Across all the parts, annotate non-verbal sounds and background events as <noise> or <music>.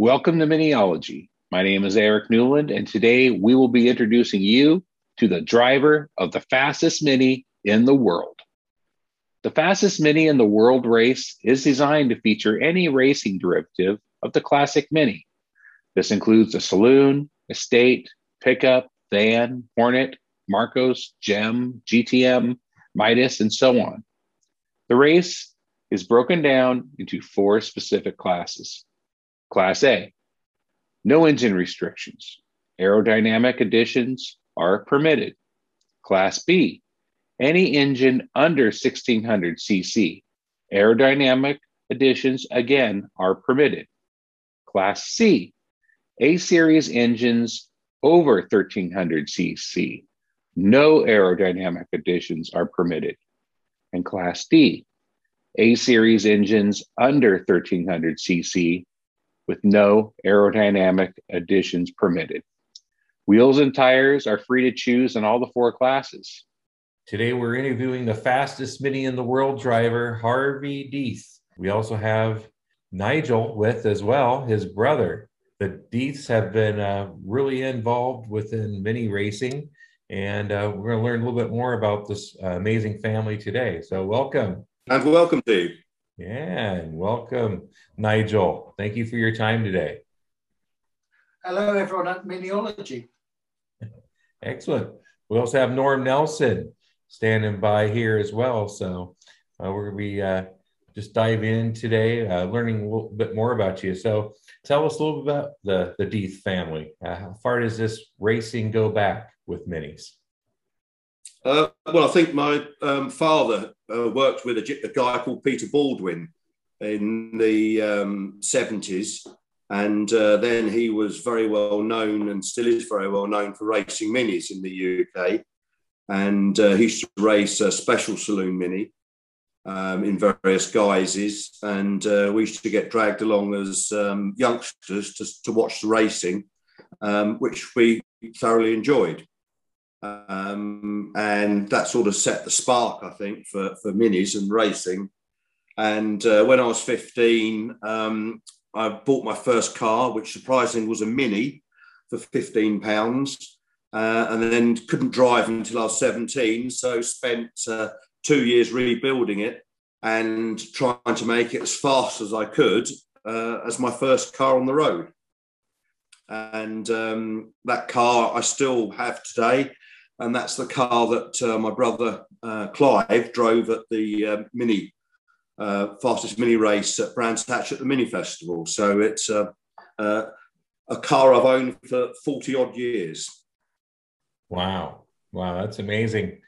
Welcome to Miniology. My name is Eric Newland, and today we will be introducing you to the driver of the fastest Mini in the world. The fastest Mini in the world race is designed to feature any racing derivative of the classic Mini. This includes a saloon, estate, pickup, van, Hornet, Marcos, Gem, GTM, Midas, and so on. The race is broken down into four specific classes. Class A, no engine restrictions. Aerodynamic additions are permitted. Class B, any engine under 1600 cc. Aerodynamic additions again are permitted. Class C, A series engines over 1300 cc. No aerodynamic additions are permitted. And Class D, A series engines under 1300 cc with no aerodynamic additions permitted. Wheels and tires are free to choose in all the four classes. Today, we're interviewing the fastest Mini in the world driver, Harvey Deeth. We also have Nigel with as well, his brother. The Deeths have been uh, really involved within Mini racing, and uh, we're going to learn a little bit more about this uh, amazing family today. So, welcome. And welcome, Dave. Yeah, and welcome, Nigel. Thank you for your time today. Hello, everyone at Miniology. <laughs> Excellent. We also have Norm Nelson standing by here as well. So uh, we're going to be uh, just dive in today, uh, learning a little bit more about you. So tell us a little bit about the, the Deeth family. Uh, how far does this racing go back with minis? Uh, well, I think my um, father uh, worked with a, a, guy called Peter Baldwin in the um, 70s. And uh, then he was very well known and still is very well known for racing minis in the UK. And uh, he used to race a special saloon mini um, in various guises. And uh, we used to get dragged along as um, youngsters to, to watch the racing, um, which we thoroughly enjoyed. Um, and that sort of set the spark, I think, for, for minis and racing. And uh, when I was 15, um, I bought my first car, which surprisingly was a Mini for 15 pounds. Uh, and then couldn't drive until I was 17. So spent uh, two years rebuilding it and trying to make it as fast as I could uh, as my first car on the road. And um, that car I still have today and that's the car that uh, my brother uh, Clive drove at the uh, mini uh, fastest mini race at Brands Hatch at the Mini Festival. So it's a car I've owned for forty odd years. Wow, wow, that's amazing.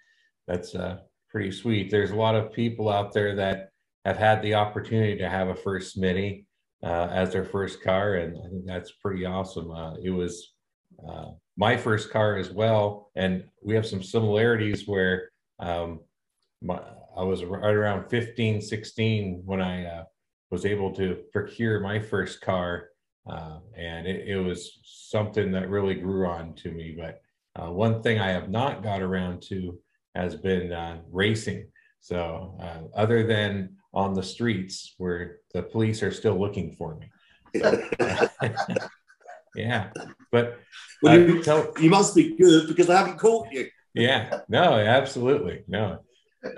That's uh, pretty sweet. There's a lot of people out there that have had the opportunity to have a first mini uh, as their first car, and I think that's pretty awesome. it was my first car as well, and we have some similarities where um, my, I was right around 15, 16 when I uh, was able to procure my first car, uh, and it, it, was something that really grew on to me. But uh, one thing I have not got around to has been uh, racing. So uh, other than on the streets where the police are still looking for me. <laughs> <laughs> <laughs> yeah, but well, you, tell, you must be good because I haven't caught you. Yeah, no, absolutely, no.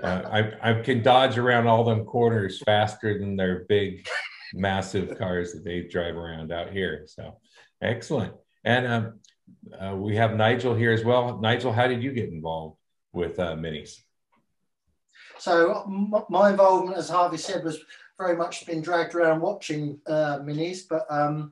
Uh, I I can dodge around all them corners faster than their big, massive cars that they drive around out here. So, excellent. And um, uh, we have Nigel here as well. Nigel, how did you get involved with uh, minis? So my involvement, as Harvey said, was very much been dragged around watching uh, minis, but um,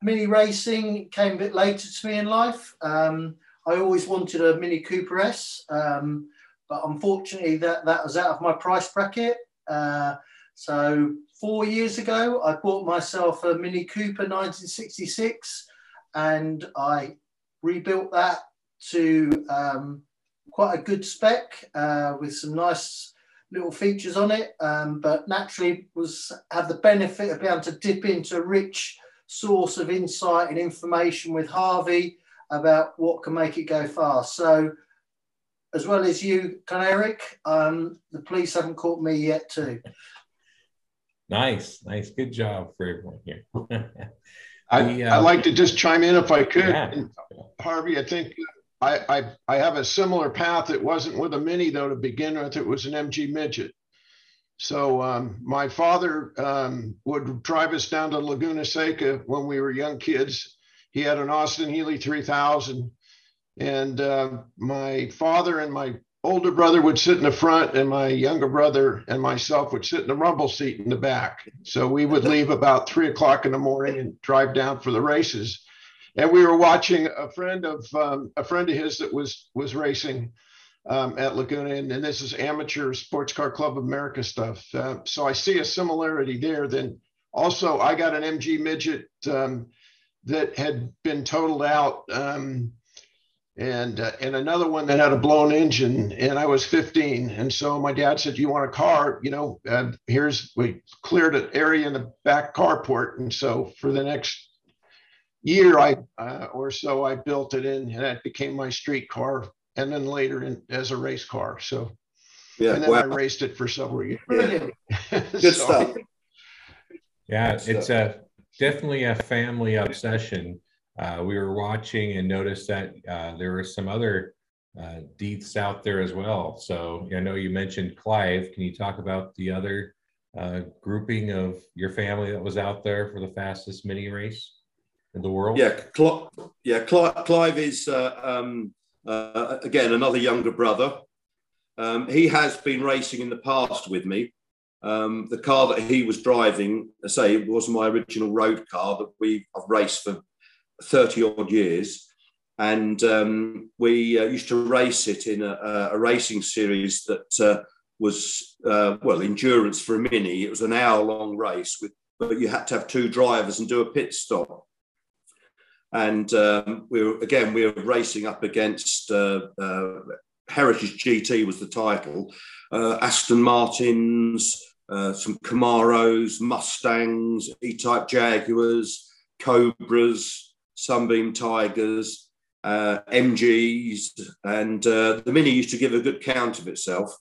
Mini racing came a bit later to me in life. Um, I always wanted a Mini Cooper S, um, but unfortunately that, that was out of my price bracket. Uh, so four years ago, I bought myself a Mini Cooper 1966 and I rebuilt that to um, quite a good spec uh, with some nice little features on it, um, but naturally was had the benefit of being able to dip into rich source of insight and information with Harvey about what can make it go fast. So, as well as you, can Eric, um, the police haven't caught me yet, too. Nice, nice, good job for everyone here. <laughs> I, would uh, like to just chime in if I could. Yeah. Harvey, I think I, I, I have a similar path. It wasn't with a mini though to begin with. It was an MG midget. So um, my father um, would drive us down to Laguna Seca when we were young kids. He had an Austin Healey 3000, and uh, my father and my older brother would sit in the front, and my younger brother and myself would sit in the rumble seat in the back. So we would <laughs> leave about three o'clock in the morning and drive down for the races. And we were watching a friend of um, a friend of his that was was racing um, at Laguna, and, and, this is amateur Sports Car Club of America stuff. Uh, so I see a similarity there. Then also, I got an MG midget um, that had been totaled out, um, and uh, and another one that had a blown engine, and I was 15. And so my dad said, "You want a car? You know, uh, here's we cleared an area in the back carport." And so for the next year I uh, or so I built it in and that became my street car and then later in, as a race car. So, yeah, and then wow. I raced it for several years. Brilliant. <laughs> Good so, stuff. Yeah, Good it's stuff. a definitely a family obsession. Uh, we were watching and noticed that uh, there were some other uh, Deeths out there as well. So I know you mentioned Clive. Can you talk about the other uh, grouping of your family that was out there for the fastest mini race in the world? Yeah, Cl- yeah. Clive is uh, um, uh, again, another younger brother. Um, he has been racing in the past with me. Um, the car that he was driving, I say, it was my original road car that we have raced for 30 odd years. And um, we uh, used to race it in a, a racing series that uh, was, uh, well, endurance for a mini. It was an hour long race, with, but you had to have two drivers and do a pit stop and um, we were again we were racing up against uh, uh, Heritage GT was the title, uh, Aston Martins, uh, some Camaros, Mustangs, E-Type Jaguars, Cobras, Sunbeam Tigers, uh, MGs, and the Mini used to give a good count of itself,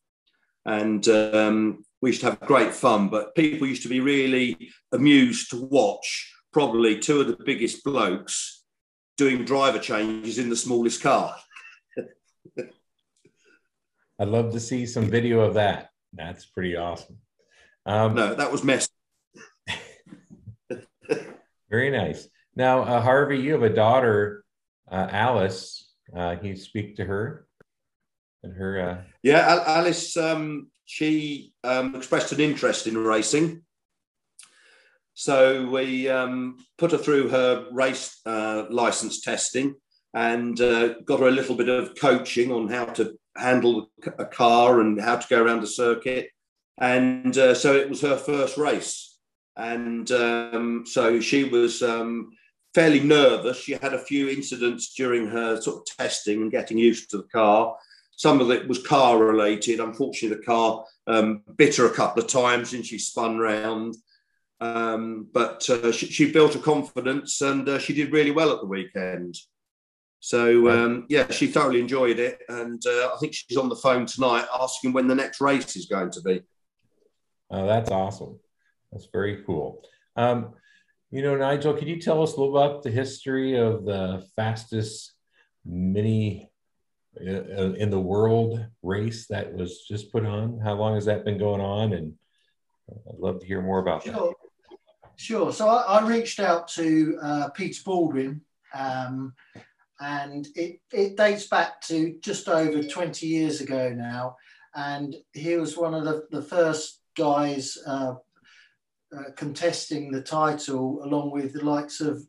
and um, we used to have great fun. But people used to be really amused to watch probably two of the biggest blokes doing driver changes in the smallest car. <laughs> I'd love to see some video of that. That's pretty awesome. Um, no, that was messy. <laughs> very nice. Now, uh, Harvey, you have a daughter, uh, Alice. Uh, can you speak to her and her? Uh... Yeah, Alice. Um, she um, expressed an interest in racing. So we um, put her through her race uh, license testing and uh, got her a little bit of coaching on how to handle a car and how to go around the circuit. And uh, so it was her first race. And um, so she was um, fairly nervous. She had a few incidents during her sort of testing and getting used to the car. Some of it was car related. Unfortunately, the car um, bit her a couple of times and she spun round. Um, but uh, she, she, built a confidence and uh, she did really well at the weekend. So um, yeah, she thoroughly enjoyed it, and uh, I think she's on the phone tonight asking when the next race is going to be. Oh, that's awesome! That's very cool. Um, you know, Nigel, can you tell us a little about the history of the fastest mini uh, uh, in the world race that was just put on? How long has that been going on? And I'd love to hear more about sure. that. Sure. So I, I reached out to uh, Peter Baldwin, um, and it, it dates back to just over 20 years ago now. And he was one of the, the first guys uh, uh, contesting the title, along with the likes of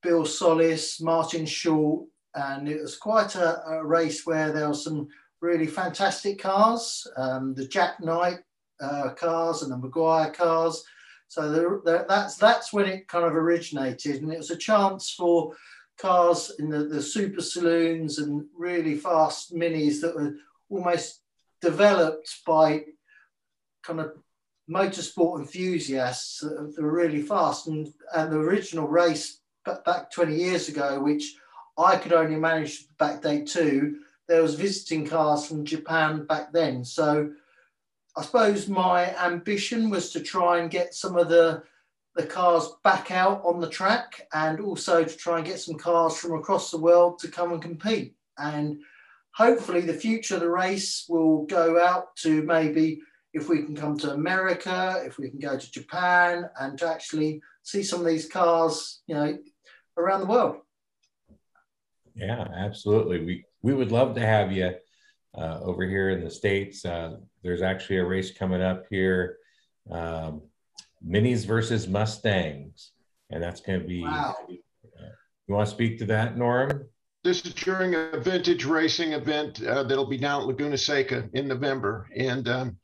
Bill Solis, Martin Short. And it was quite a, a race where there were some really fantastic cars um, the Jack Knight uh, cars and the Maguire cars. So that's that's when it kind of originated, and it was a chance for cars in the, the super saloons and really fast minis that were almost developed by kind of motorsport enthusiasts that were really fast. And, and the original race back 20 years ago, which I could only manage to backdate to, there was visiting cars from Japan back then. So I suppose my ambition was to try and get some of the the cars back out on the track and also to try and get some cars from across the world to come and compete. And hopefully the future of the race will go out to maybe if we can come to America, if we can go to Japan and to actually see some of these cars, you know, around the world. Yeah, absolutely. We we would love to have you uh, over here in the states. Uh, there's actually a race coming up here, um, Minis versus Mustangs, and that's going to be. Wow. Uh, you want to speak to that, Norm? This is during a vintage racing event uh, that'll be down at Laguna Seca in November, and um,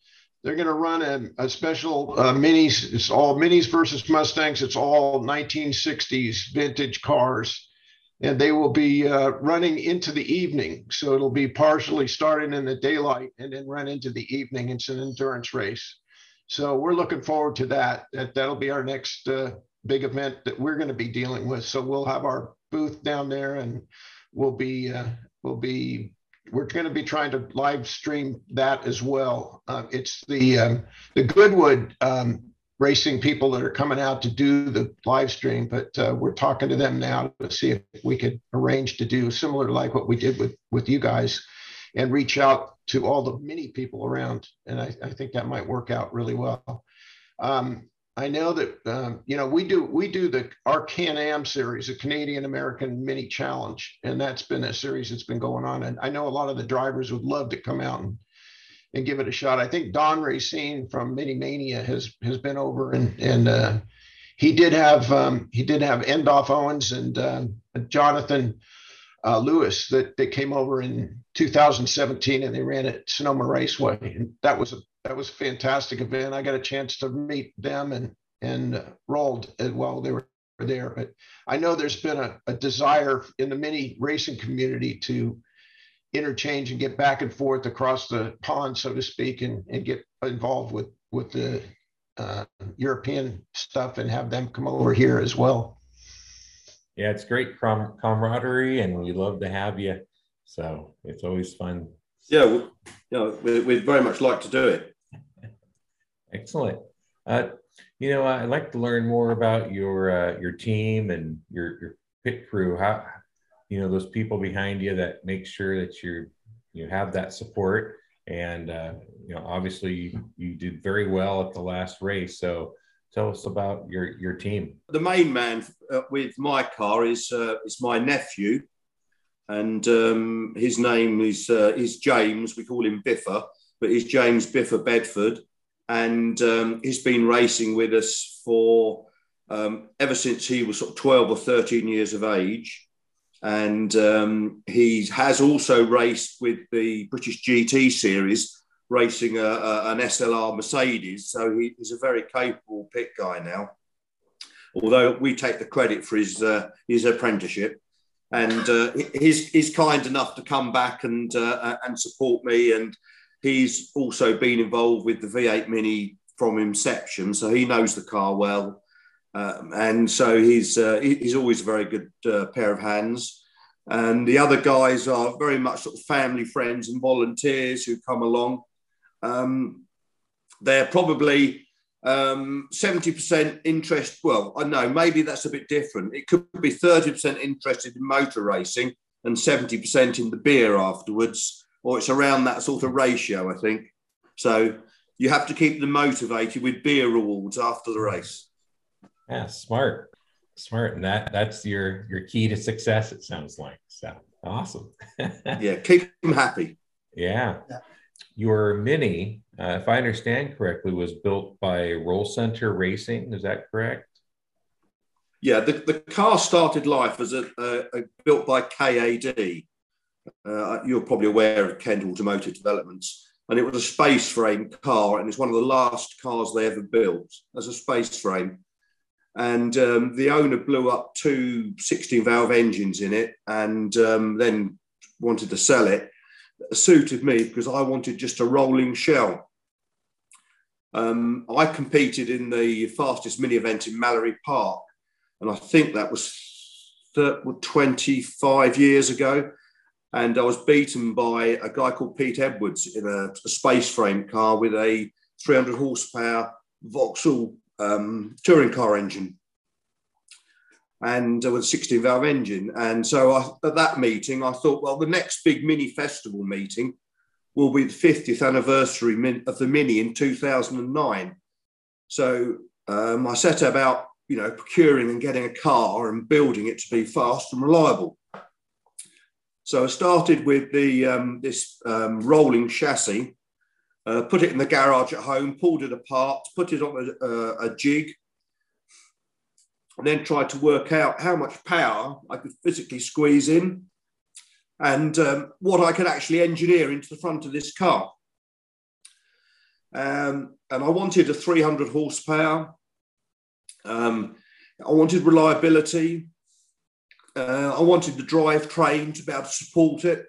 they're going to run a, a special uh, minis. It's all minis versus Mustangs. It's all 1960s vintage cars and they will be uh, running into the evening. So it'll be partially starting in the daylight and then run into the evening. It's an endurance race. So we're looking forward to that. That that'll be our next uh, big event that we're going to be dealing with. So we'll have our booth down there, and we'll be uh, we'll be we're going to be trying to live stream that as well. Uh, it's the um, the Goodwood um, racing people that are coming out to do the live stream, but uh, we're talking to them now to see if we could arrange to do similar like what we did with with you guys, and reach out to all the mini people around. And I, I think that might work out really well. Um, I know that um, you know we do we do the our Can-Am series, the Canadian American Mini Challenge, and that's been a series that's been going on. And I know a lot of the drivers would love to come out and and give it a shot. I think Don Racine from Mini Mania has has been over and and uh, he did have um, he did have Endaf Owens and uh, Jonathan uh, Lewis that that came over in 2017 and they ran at Sonoma Raceway and that was a that was a fantastic event. I got a chance to meet them and and uh, rolled while. They were there, but I know there's been a, a desire in the mini racing community to interchange and get back and forth across the pond, so to speak, and, and get involved with with the uh, European stuff and have them come over here as well. Yeah, it's great com- camaraderie, and we love to have you. So it's always fun. Yeah, we, you know, we, would very much like to do it. <laughs> Excellent. Uh, you know, I'd like to learn more about your uh, your team and your your pit crew. How you know those people behind you that make sure that you you have that support. And uh, you know obviously you, you did very well at the last race. So tell us about your your team. The main man uh, with my car is uh, is my nephew. And um, his name is uh, is James. We call him Biffa but he's James Biffa Bedford. And um, he's been racing with us for um, ever since he was sort of 12 or 13 years of age and um, he has also raced with the British GT series, racing a, a, an SLR Mercedes. So he, he's a very capable pit guy now. Although we take the credit for his uh, his apprenticeship, and uh, he's he's kind enough to come back and uh, and support me, and he's also been involved with the V8 Mini from inception, so he knows the car well um, and so he's uh, he's always a very good uh, pair of hands. And the other guys are very much sort of family friends and volunteers who come along. Um, they're probably um, 70% interest. Well, I know maybe that's a bit different. It could be 30% interested in motor racing and 70% in the beer afterwards, or it's around that sort of ratio, I think. So you have to keep them motivated with beer rewards after the race. Yeah, smart, smart, and that that's your your key to success. It sounds like so awesome. <laughs> yeah, keep them happy. Yeah. yeah. Your Mini, uh, if I understand correctly, was built by Roll Centre Racing. Is that correct? Yeah, the, the car started life as a, a, a built by KAD. Uh, you're probably aware of Kent Automotive Developments, and it was a space frame car, and it's one of the last cars they ever built as a space frame and um, the owner blew up two 16 valve engines in it and um, then wanted to sell it. it. Suited me because I wanted just a rolling shell. Um, I competed in the fastest mini event in Mallory Park, and I think that was 25 years ago. And I was beaten by a guy called Pete Edwards in a, a space frame car with a 300 horsepower Vauxhall um, touring car engine and uh, with a 16 valve engine. And so I, at that meeting, I thought, well, the next big mini festival meeting will be the 50th anniversary of the Mini in 2009. So um, I set about, you know, procuring and getting a car and building it to be fast and reliable. So I started with the um, this um, rolling chassis, uh, put it in the garage at home, pulled it apart, put it on a, a, a jig, and then tried to work out how much power I could physically squeeze in and um, what I could actually engineer into the front of this car. Um, and I wanted a 300 horsepower. Um, I wanted reliability. Uh, I wanted the drivetrain to be able to support it.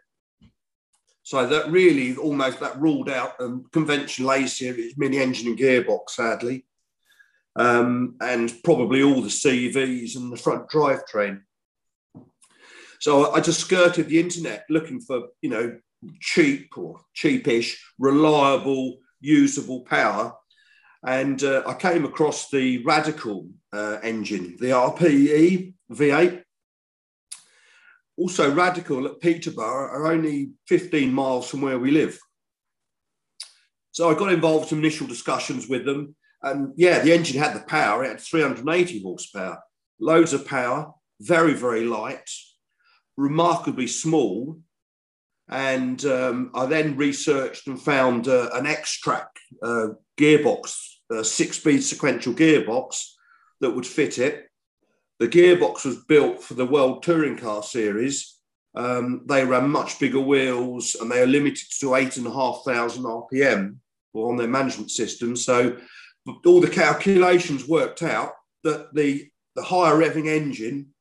So that really almost that ruled out um, conventional A series mini engine and gearbox, sadly, um, and probably all the CVs and the front drivetrain. So I just skirted the internet looking for, you know, cheap or cheapish, reliable, usable power. And uh, I came across the Radical uh, engine, the RPE V8. Also, Radical at Peterborough are only 15 miles from where we live. So I got involved in initial discussions with them. And yeah, the engine had the power, it had 380 horsepower, loads of power, very, very light, remarkably small. And um, I then researched and found uh, an Xtrac uh, gearbox, a six-speed sequential gearbox that would fit it. The gearbox was built for the World Touring Car Series. Um, they ran much bigger wheels and they are limited to eight and a half thousand RPM on their management system. So all the calculations worked out that the, the higher revving engine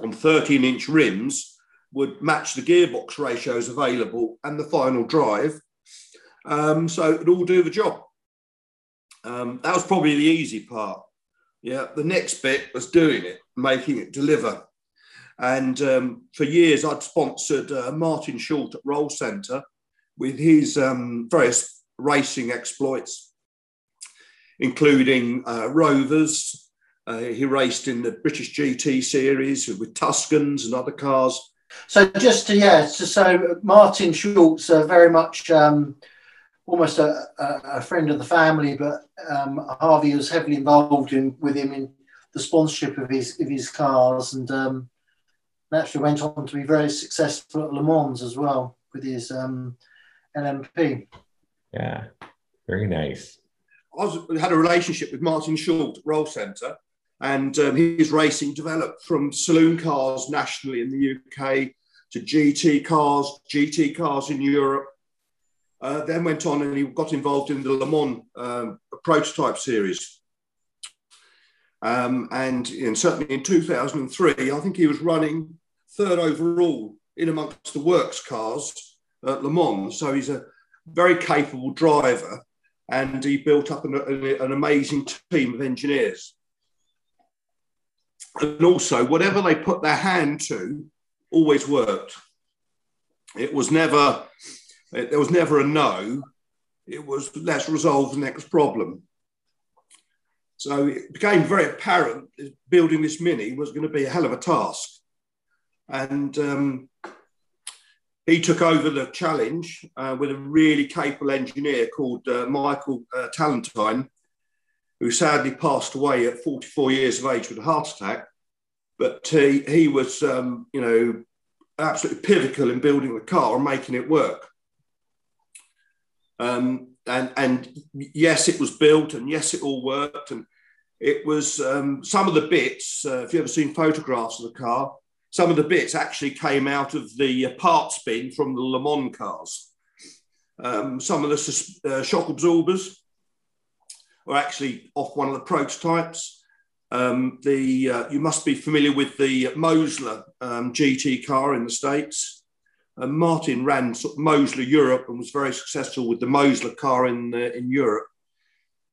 on 13 inch rims would match the gearbox ratios available and the final drive. Um, so it would all do the job. Um, that was probably the easy part. Yeah, the next bit was doing it, making it deliver. And um, for years, I'd sponsored uh, Martin Short at Roll Centre with his um, various racing exploits, including uh, Rovers, uh, he raced in the British GT series with Tuscans and other cars. So just to, yeah, so, so Martin Short's, uh, very much um, almost a, a, friend of the family, but um, Harvey was heavily involved in with him in the sponsorship of his of his cars, and um, naturally went on to be very successful at Le Mans as well with his um, LMP. Yeah, very nice. I was, had a relationship with Martin Short at Roll Centre, and um, his racing developed from saloon cars nationally in the UK to GT cars, GT cars in Europe. Uh, then went on and he got involved in the Le Mans um, prototype series. Um, and, and certainly in 2003, I think he was running third overall in amongst the works cars at Le Mans. So he's a very capable driver and he built up an, an amazing team of engineers and also whatever they put their hand to always worked. It was never there was never a no. It was let's resolve the next problem. So it became very apparent that building this mini was going to be a hell of a task, and um, he took over the challenge uh, with a really capable engineer called uh, Michael uh, Talentine, who sadly passed away at 44 years of age with a heart attack. But he, he was, um, you know, absolutely pivotal in building the car and making it work. Um, and, and yes, it was built, and yes, it all worked. And it was um, some of the bits, uh, if you've ever seen photographs of the car, some of the bits actually came out of the parts bin from the Le Mans cars. Um, some of the uh, shock absorbers were actually off one of the prototypes. Um, the uh, you must be familiar with the Mosler um, GT car in the States. Uh, Martin ran sort of Mosler Europe and was very successful with the Mosler car in uh, in Europe.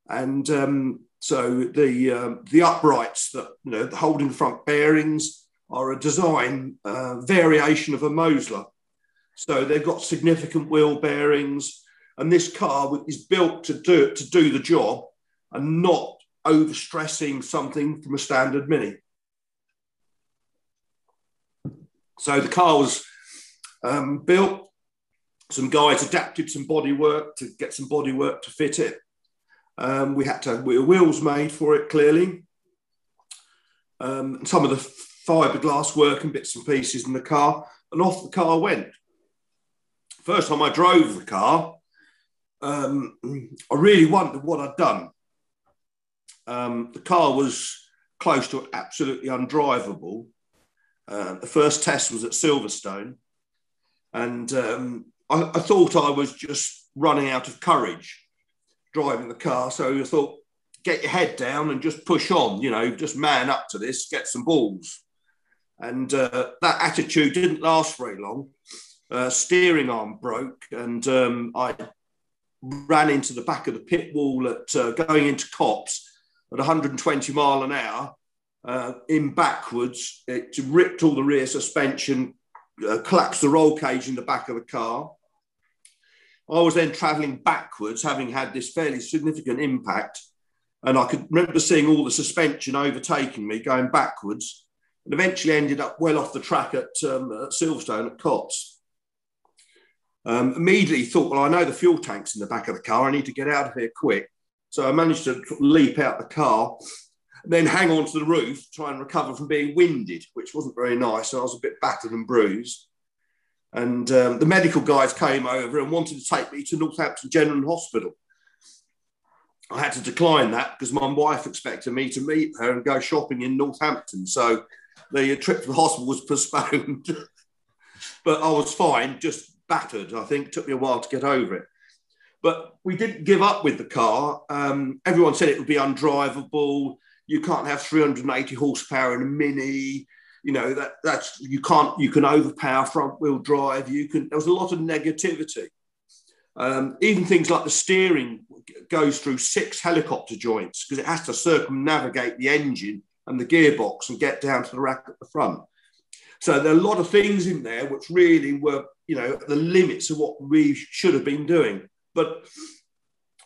And um, so the uh, the uprights that you know the holding front bearings are a design uh, variation of a Mosler. So they've got significant wheel bearings, And this car is built to do it to do the job and not overstressing something from a standard Mini. So the car was um, built. Some guys adapted some body work to get some body work to fit it. Um, we had to have wheels made for it clearly. Um, some of the fiberglass work and bits and pieces in the car, and off the car went. First time I drove the car, um, I really wondered what I'd done. Um, the car was close to absolutely undrivable. Uh, the first test was at Silverstone, and um, I, I, thought I was just running out of courage driving the car. So I thought, get your head down and just push on, you know, just man up to this, get some balls. And uh, that attitude didn't last very long. Uh, steering arm broke, and um, I ran into the back of the pit wall at uh, going into Copse at 120 mile an hour uh, in backwards. It ripped all the rear suspension, uh, collapsed the roll cage in the back of the car. I was then traveling backwards, having had this fairly significant impact. And I could remember seeing all the suspension overtaking me going backwards and eventually ended up well off the track at, um, at Silverstone at Copse. Um, immediately thought, well, I know the fuel tank's in the back of the car. I need to get out of here quick. So I managed to leap out the car then hang on to the roof, try and recover from being winded, which wasn't very nice. I was a bit battered and bruised. And um, the medical guys came over and wanted to take me to Northampton General Hospital. I had to decline that because my wife expected me to meet her and go shopping in Northampton. So the trip to the hospital was <laughs> postponed. but I was fine, just battered. I think it took me a while to get over it. But we didn't give up with the car. Um, everyone said it would be undrivable. You can't have 380 horsepower in a mini. You know that that's you can't. You can overpower front wheel drive. You can. There was a lot of negativity. Um, even things like the steering goes through six helicopter joints because it has to circumnavigate the engine and the gearbox and get down to the rack at the front. So there are a lot of things in there which really were, you know, the limits of what we should have been doing. But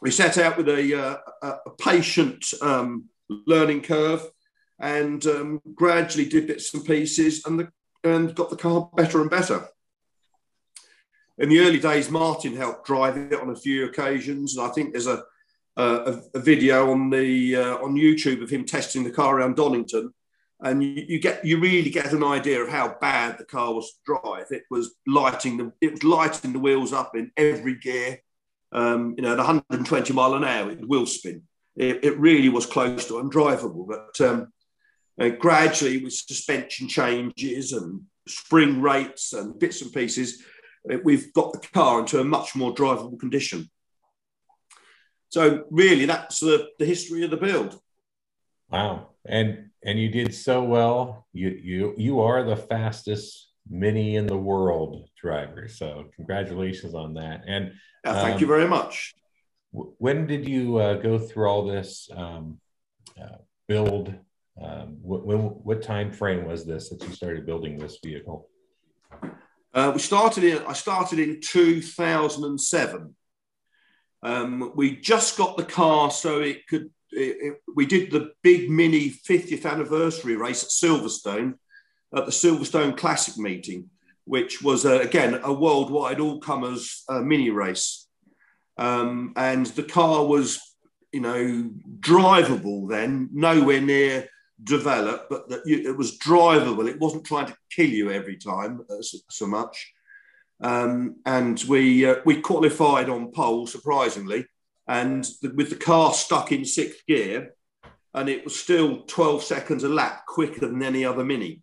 we set out with a, uh, a patient um, learning curve and um, gradually did bits and pieces and, the, and got the car better and better. In the early days, Martin helped drive it on a few occasions. And I think there's a, a, a video on, the, uh, on YouTube of him testing the car around Donington and you, you, get you really get an idea of how bad the car was to drive. It was lighting the it was lighting the wheels up in every gear um, you know, at 120 mile an hour, it will spin. It, it really was close to undrivable. But um, uh, gradually, with suspension changes and spring rates and bits and pieces, uh, we've got the car into a much more drivable condition. So really, that's the, the history of the build. Wow, and and you did so well. You you you are the fastest mini in the world driver. So congratulations on that. And thank um, you very much. When did you uh, go through all this um, uh, build? Um, what, when, what time frame was this that you started building this vehicle? Uh, we started in. I started in 2007. Um, we just got the car so it could. It, it, we did the big mini 50th anniversary race at Silverstone at the Silverstone Classic meeting, which was, uh, again, a worldwide all comers uh, mini race. Um, and the car was, you know, drivable then, nowhere near developed, but that it was drivable. It wasn't trying to kill you every time uh, so, so, much. Um, and we uh, we qualified on pole, surprisingly, and the, with the car stuck in sixth gear, and it was still 12 seconds a lap quicker than any other Mini.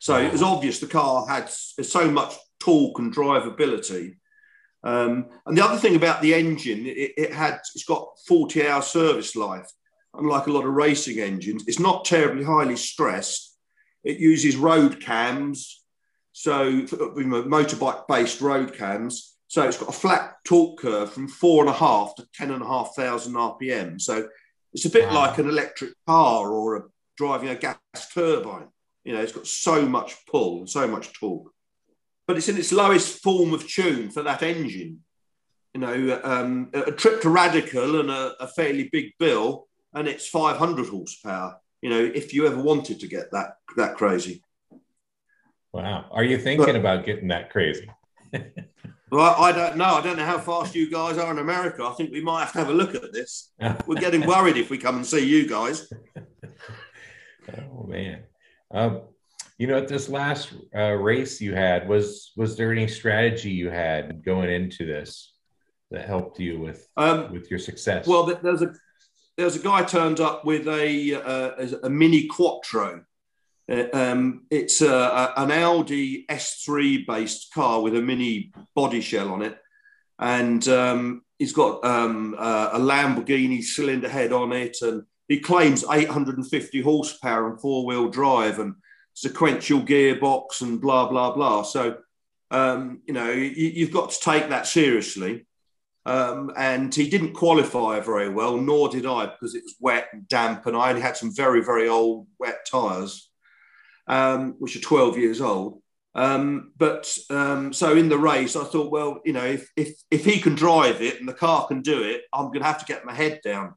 So it was obvious the car had so much torque and drivability. Um, and the other thing about the engine, it, it, had it's got 40 hour service life. Unlike a lot of racing engines, it's not terribly highly stressed. It uses road cams, so motorbike based road cams. So it's got a flat torque curve from four and a half to ten and a half thousand RPM. So it's a bit wow. like an electric car or a, driving a gas turbine. You know, it's got so much pull and so much torque, but it's in its lowest form of tune for that engine. you know, um, a trip to Radical and a, a, fairly big bill, and it's 500 horsepower. You know, if you ever wanted to get that that crazy. Wow, are you thinking but, about getting that crazy? <laughs> well, I don't know. I don't know how fast you guys are in America. I think we might have to have a look at this. We're getting worried if we come and see you guys. <laughs> oh man. Um, you know, at this last uh, race you had, was was there any strategy you had going into this that helped you with um, with your success? Well, there's a there's a guy turned up with a uh, a mini Quattro. Uh, um, it's a, an Audi S3 based car with a mini body shell on it, and um, he's got um, a Lamborghini cylinder head on it, and he claims 850 horsepower and four wheel drive and sequential gearbox and blah blah blah. So um, you know you, have got to take that seriously. Um, and he didn't qualify very well, nor did I because it was wet and damp, and I only had some very very old wet tyres, um, which are 12 years old. Um, but um, so in the race, I thought, well, you know, if, if if he can drive it and the car can do it, I'm going to have to get my head down.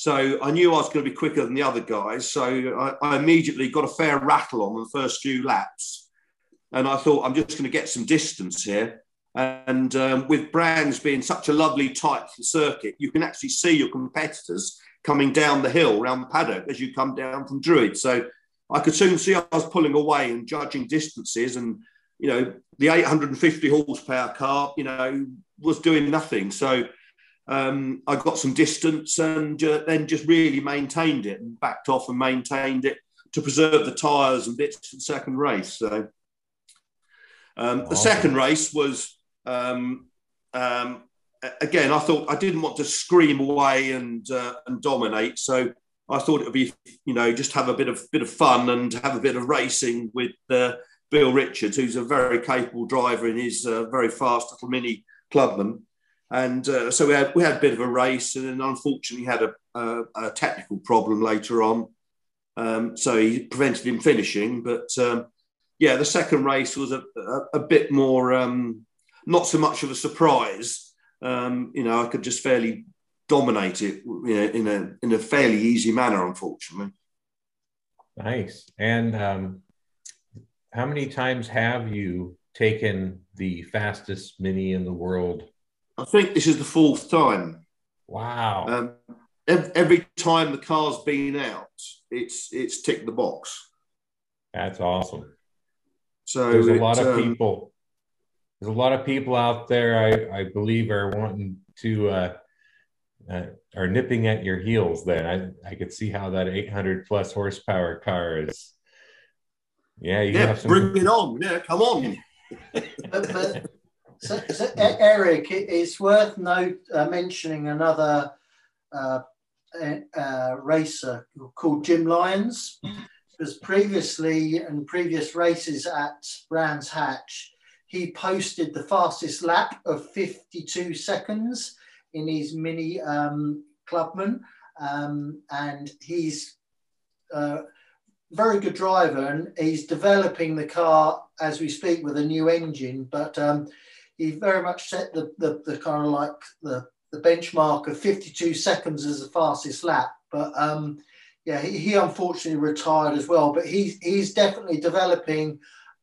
So I knew I was going to be quicker than the other guys. So I, I immediately got a fair rattle on the first few laps. And I thought, I'm just going to get some distance here. And um, with Brands being such a lovely tight circuit, you can actually see your competitors coming down the hill around the paddock as you come down from Druid. So I could soon see I was pulling away and judging distances. And, you know, the 850 horsepower car, you know, was doing nothing. So um, I got some distance and uh, then just really maintained it and backed off and maintained it to preserve the tyres and bits for the second race. So um, the second race was um, um, again. I thought I didn't want to scream away and uh, and dominate, so I thought it would be you know just have a bit of bit of fun and have a bit of racing with uh, Bill Richards, who's a very capable driver in his very fast little mini clubman. And uh, so we had we had a bit of a race, and then unfortunately had a, a, a technical problem later on. Um, so he prevented him finishing. But um, yeah, the second race was a, a, a bit more, um, not so much of a surprise. Um, you know, I could just fairly dominate it you know, in a in a fairly easy manner, unfortunately. Nice. And um, how many times have you taken the fastest mini in the world I think this is the fourth time. Wow. Um, every time the car's been out, it's it's ticked the box. That's awesome. So there's a lot of um, people. There's a lot of people out there. I I believe are wanting to uh, uh, are nipping at your heels. Then I I could see how that 800 plus horsepower car is. Yeah, you yeah, have some... bring it on. Yeah, come on. <laughs> so, so Eric, it's worth note uh, mentioning another uh, uh, racer called Jim Lyons, because previously in previous races at Brands Hatch, he posted the fastest lap of 52 seconds in his mini um, clubman, um, and he's a uh, very good driver, and he's developing the car as we speak with a new engine, but. Um, he very much set the, the, the kind of like the, the benchmark of 52 seconds as the fastest lap. But um, yeah, he, he unfortunately retired as well. But he's, he's definitely developing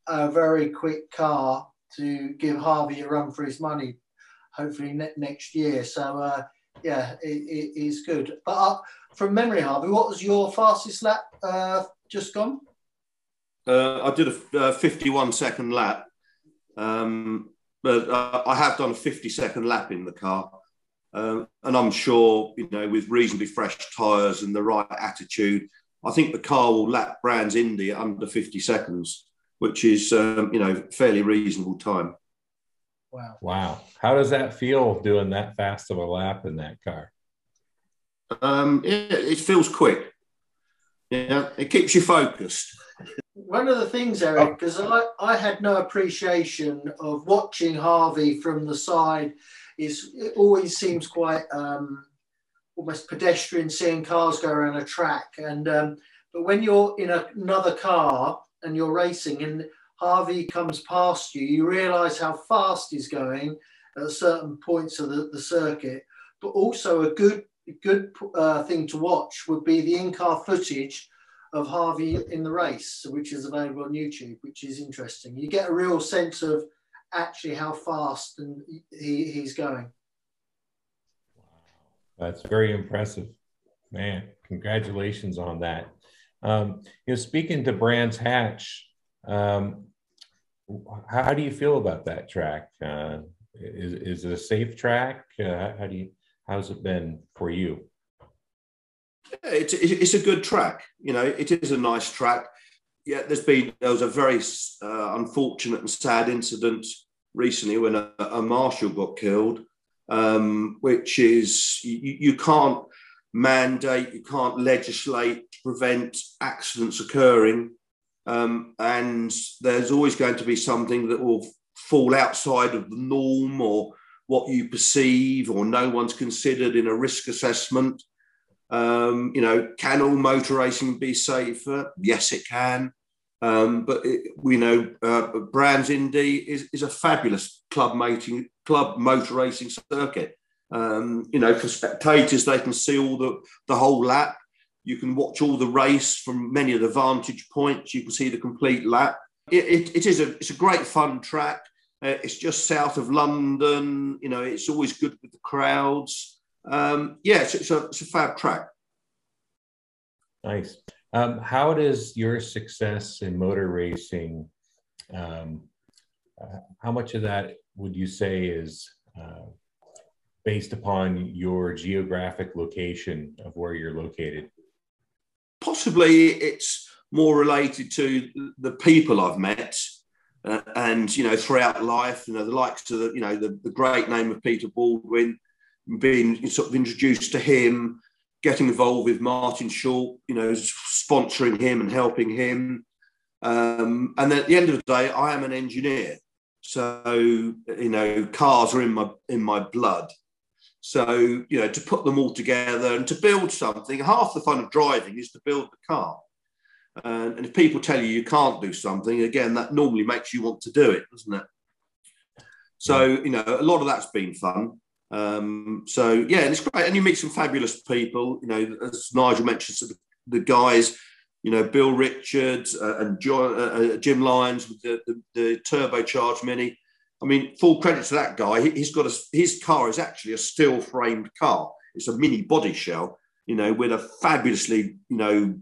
a very quick car to give Harvey a run for his money, hopefully ne- next year. So uh, yeah, it, it is good. But uh, from memory, Harvey, what was your fastest lap uh, just gone? Uh, I did a 51 second lap. Um, but uh, I have done a 50 second lap in the car. Um, and I'm sure, you know, with reasonably fresh tyres and the right attitude, I think the car will lap Brands Indy under 50 seconds, which is, um, you know, fairly reasonable time. Wow. Wow. How does that feel doing that fast of a lap in that car? Um, it, it feels quick. Yeah, it keeps you focused <laughs> one of the things, Eric, because I, I had no appreciation of watching Harvey from the side, is it always seems quite um, almost pedestrian seeing cars go around a track. And um, but when you're in a, another car and you're racing and Harvey comes past you, you realise how fast he's going, at certain points of the, the circuit. But also a good good uh, thing to watch would be the in-car footage of Harvey in the race, which is available on YouTube, which is interesting. You get a real sense of actually how fast and he, he's going. Wow, that's very impressive, man. Congratulations on that. Um, you know, speaking to Brands Hatch, um, how, do you feel about that track? Uh, is, is it a safe track? Uh, how do you how's it been for you? It's it's a good track. You know, it is a nice track. Yeah, there's been there was a very uh, unfortunate and sad incident recently when a, a marshal got killed, um, which is you, you can't mandate, you can't legislate to prevent accidents occurring. Um, and there's always going to be something that will fall outside of the norm or what you perceive or no one's considered in a risk assessment. Um, you know, can all motor racing be safer? Yes, it can. Um, but it, we know uh, Brands Indy is, is a fabulous club mating, club motor racing circuit. Um, you know, for spectators, they can see all the, the whole lap. You can watch all the race from many of the vantage points. You can see the complete lap. It, it, it is a it's a great fun track. Uh, it's just south of London. You know, it's always good with the crowds. Um, yeah, it's, it's, a, it's a fab track. Nice. Um, how does your success in motor racing, um, uh, how much of that would you say is uh, based upon your geographic location of where you're located? Possibly it's more related to the people I've met. Uh, and you know, throughout life, you know, the likes of the, you know, the, the great name of Peter Baldwin, being sort of introduced to him, getting involved with Martin Short, you know, sponsoring him and helping him. Um, and then at the end of the day, I am an engineer, so you know, cars are in my in my blood. So, you know, to put them all together and to build something, half the fun of driving is to build the car. and if people tell you you can't do something, again, that normally makes you want to do it, doesn't it? So, you know, a lot of that's been fun. Um, so, yeah, and it's great. And you meet some fabulous people, you know, as Nigel mentioned, sort of the guys, you know, Bill Richards uh, and uh, uh Jim Lyons with the, the, the turbocharged Mini I mean, full credit to that guy. He's got a, his car is actually a steel framed car. It's a mini body shell, you know, with a fabulously, you know,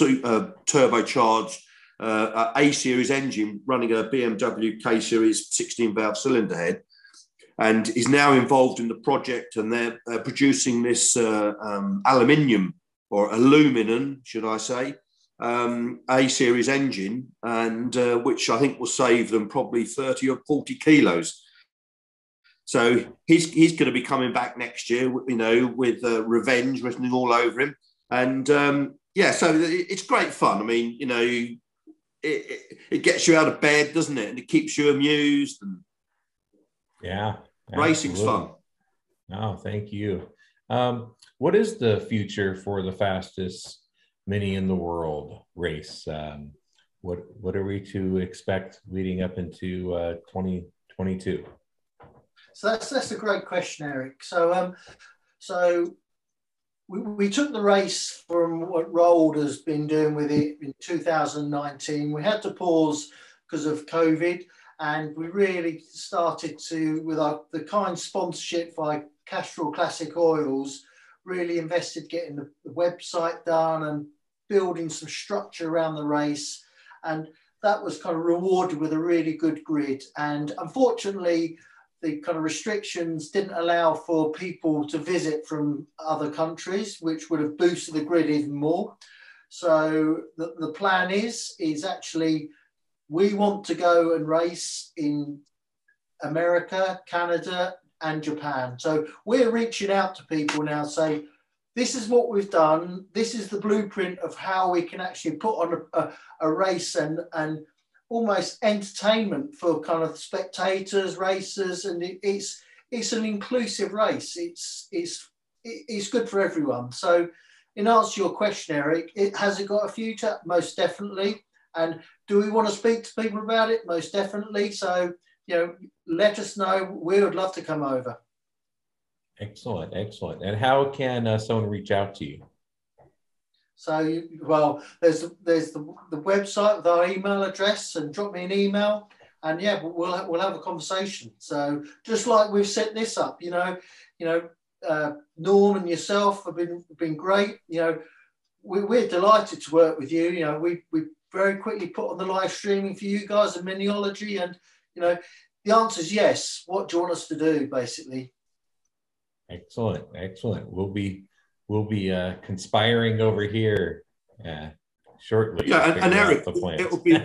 uh, turbocharged uh, A series engine running a BMW K series 16 valve cylinder head. And is now involved in the project, and they're uh, producing this uh, um, aluminium or aluminum, should I say, um, A series engine, and uh, which I think will save them probably 30 or 40 kilos. So he's he's going to be coming back next year, you know, with uh, revenge written all over him, and um, yeah, so it's great fun. I mean, you know, it, it, it, gets you out of bed, doesn't it, and it keeps you amused. And yeah, racing's fun. Oh, thank you. Um, what is the future for the fastest mini in the world race. Um, what what are we to expect leading up into uh, 2022? So that's that's a great question, Eric. So um, so we, we took the race from what Rold has been doing with it in 2019. We had to pause because of COVID, and we really started to with our the kind sponsorship by Castrol Classic Oils. Really invested getting the, the website done and building some structure around the race. And that was kind of rewarded with a really good grid. And unfortunately, the kind of restrictions didn't allow for people to visit from other countries, which would have boosted the grid even more. So the, the plan is, is actually we want to go and race in America, Canada, and Japan. So we're reaching out to people now, say, this is what we've done. This is the blueprint of how we can actually put on a, a, a race and, and almost entertainment for kind of spectators, racers, and it, it's it's an inclusive race. It's it's it's good for everyone. So, in answer to your question, Eric, it has it got a future? Most definitely. And do we want to speak to people about it? Most definitely. So you know, let us know. We would love to come over. Excellent, excellent. And how can uh, someone reach out to you? So, you, well, there's there's the, the website with our email address, and drop me an email, and yeah, we'll we'll have a conversation. So, just like we've set this up, you know, you know, uh, Norm and yourself have been been great. You know, we, we're delighted to work with you. You know, we we very quickly put on the live streaming for you guys and Miniology, and you know, the answer is yes. What do you want us to do, basically? Excellent, excellent. We'll be we'll be uh, conspiring over here uh, shortly. Yeah, and, and Eric, it will be. <laughs>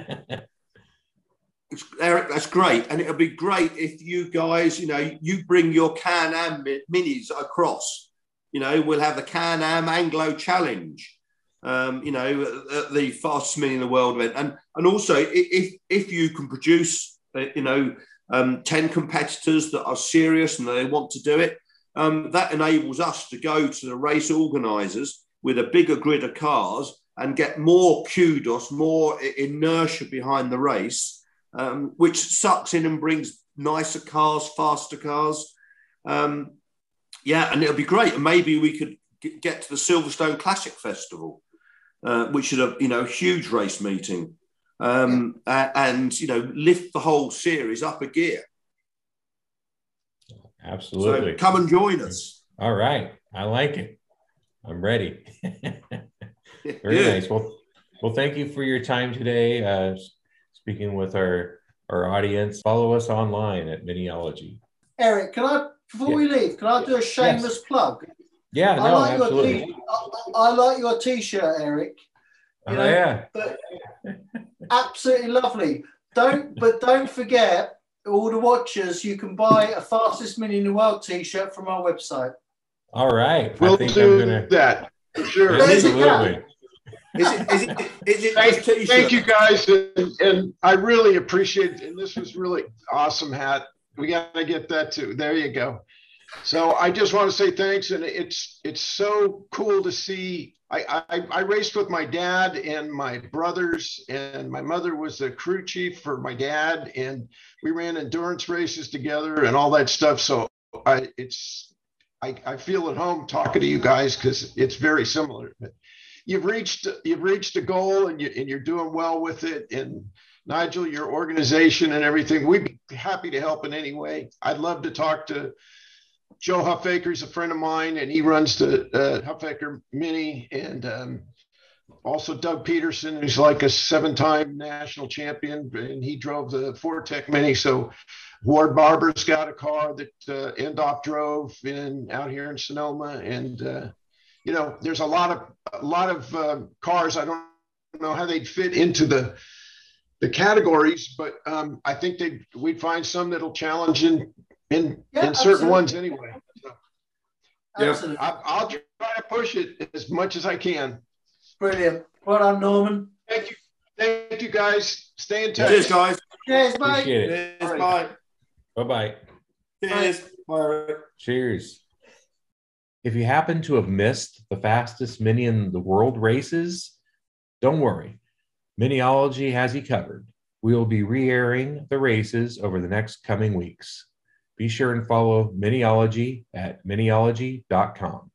Eric, that's great, and it'll be great if you guys, you know, you bring your Can-Am minis across. You know, we'll have the Can-Am Anglo Challenge. Um, you know, the fastest mini in the world event, and and also if if you can produce, uh, you know, um, ten competitors that are serious and they want to do it, um, that enables us to go to the race organisers with a bigger grid of cars and get more kudos, more inertia behind the race, um, which sucks in and brings nicer cars, faster cars. Um, yeah, and it'll be great. And maybe we could get to the Silverstone Classic Festival, uh, which is a you know huge race meeting, um, and you know lift the whole series up a gear. Absolutely. So come and join us. All right. I like it. I'm ready. <laughs> Very nice. Well, well, thank you for your time today. Uh, speaking with our our audience, follow us online at Miniology. Eric, can I before yeah. we leave, can I do a shameless yes. plug? Yeah, I no, like absolutely. Your I, I, like your t-shirt, Eric. You oh, yeah. But absolutely lovely. Don't but don't forget all the watchers, you can buy a fastest mini in the world T-shirt from our website. All right, we'll do gonna... that. Sure, absolutely. Is it, is it, is it thank, thank you guys, and, and, I really appreciate. It. And this was really awesome hat. We got to get that too. There you go. So I just want to say thanks, and it's it's so cool to see I, I, I, raced with my dad and my brothers, and my mother was the crew chief for my dad, and we ran endurance races together and all that stuff. So I, it's, I, I feel at home talking to you guys because it's very similar. But you've reached, you've reached a goal, and you and you're doing well with it. And Nigel, your organization and everything, we'd be happy to help in any way. I'd love to talk to Joe Huffaker is a friend of mine, and he runs the uh, Huffaker Mini, and um, also Doug Peterson, who's like a seven-time national champion, and he drove the Fortec Mini. So Ward Barber's got a car that uh, Endaf drove in out here in Sonoma, and uh, you know, there's a lot of a lot of um, cars. I don't know how they'd fit into the the categories, but um, I think they we'd find some that'll challenge in in yeah, in certain absolutely. ones anyway. So, yeah, I, will try to push it as much as I can. Brilliant. Well done, Norman. Thank you. Thank you, guys. Stay in touch. Cheers, guys. Cheers, bye. Cheers, bye. Bye bye. Cheers. Bye. Cheers. If you happen to have missed the fastest mini in the world races, don't worry. Miniology has you covered. We will be re airing the races over the next coming weeks. Be sure and follow Miniology at miniology.com.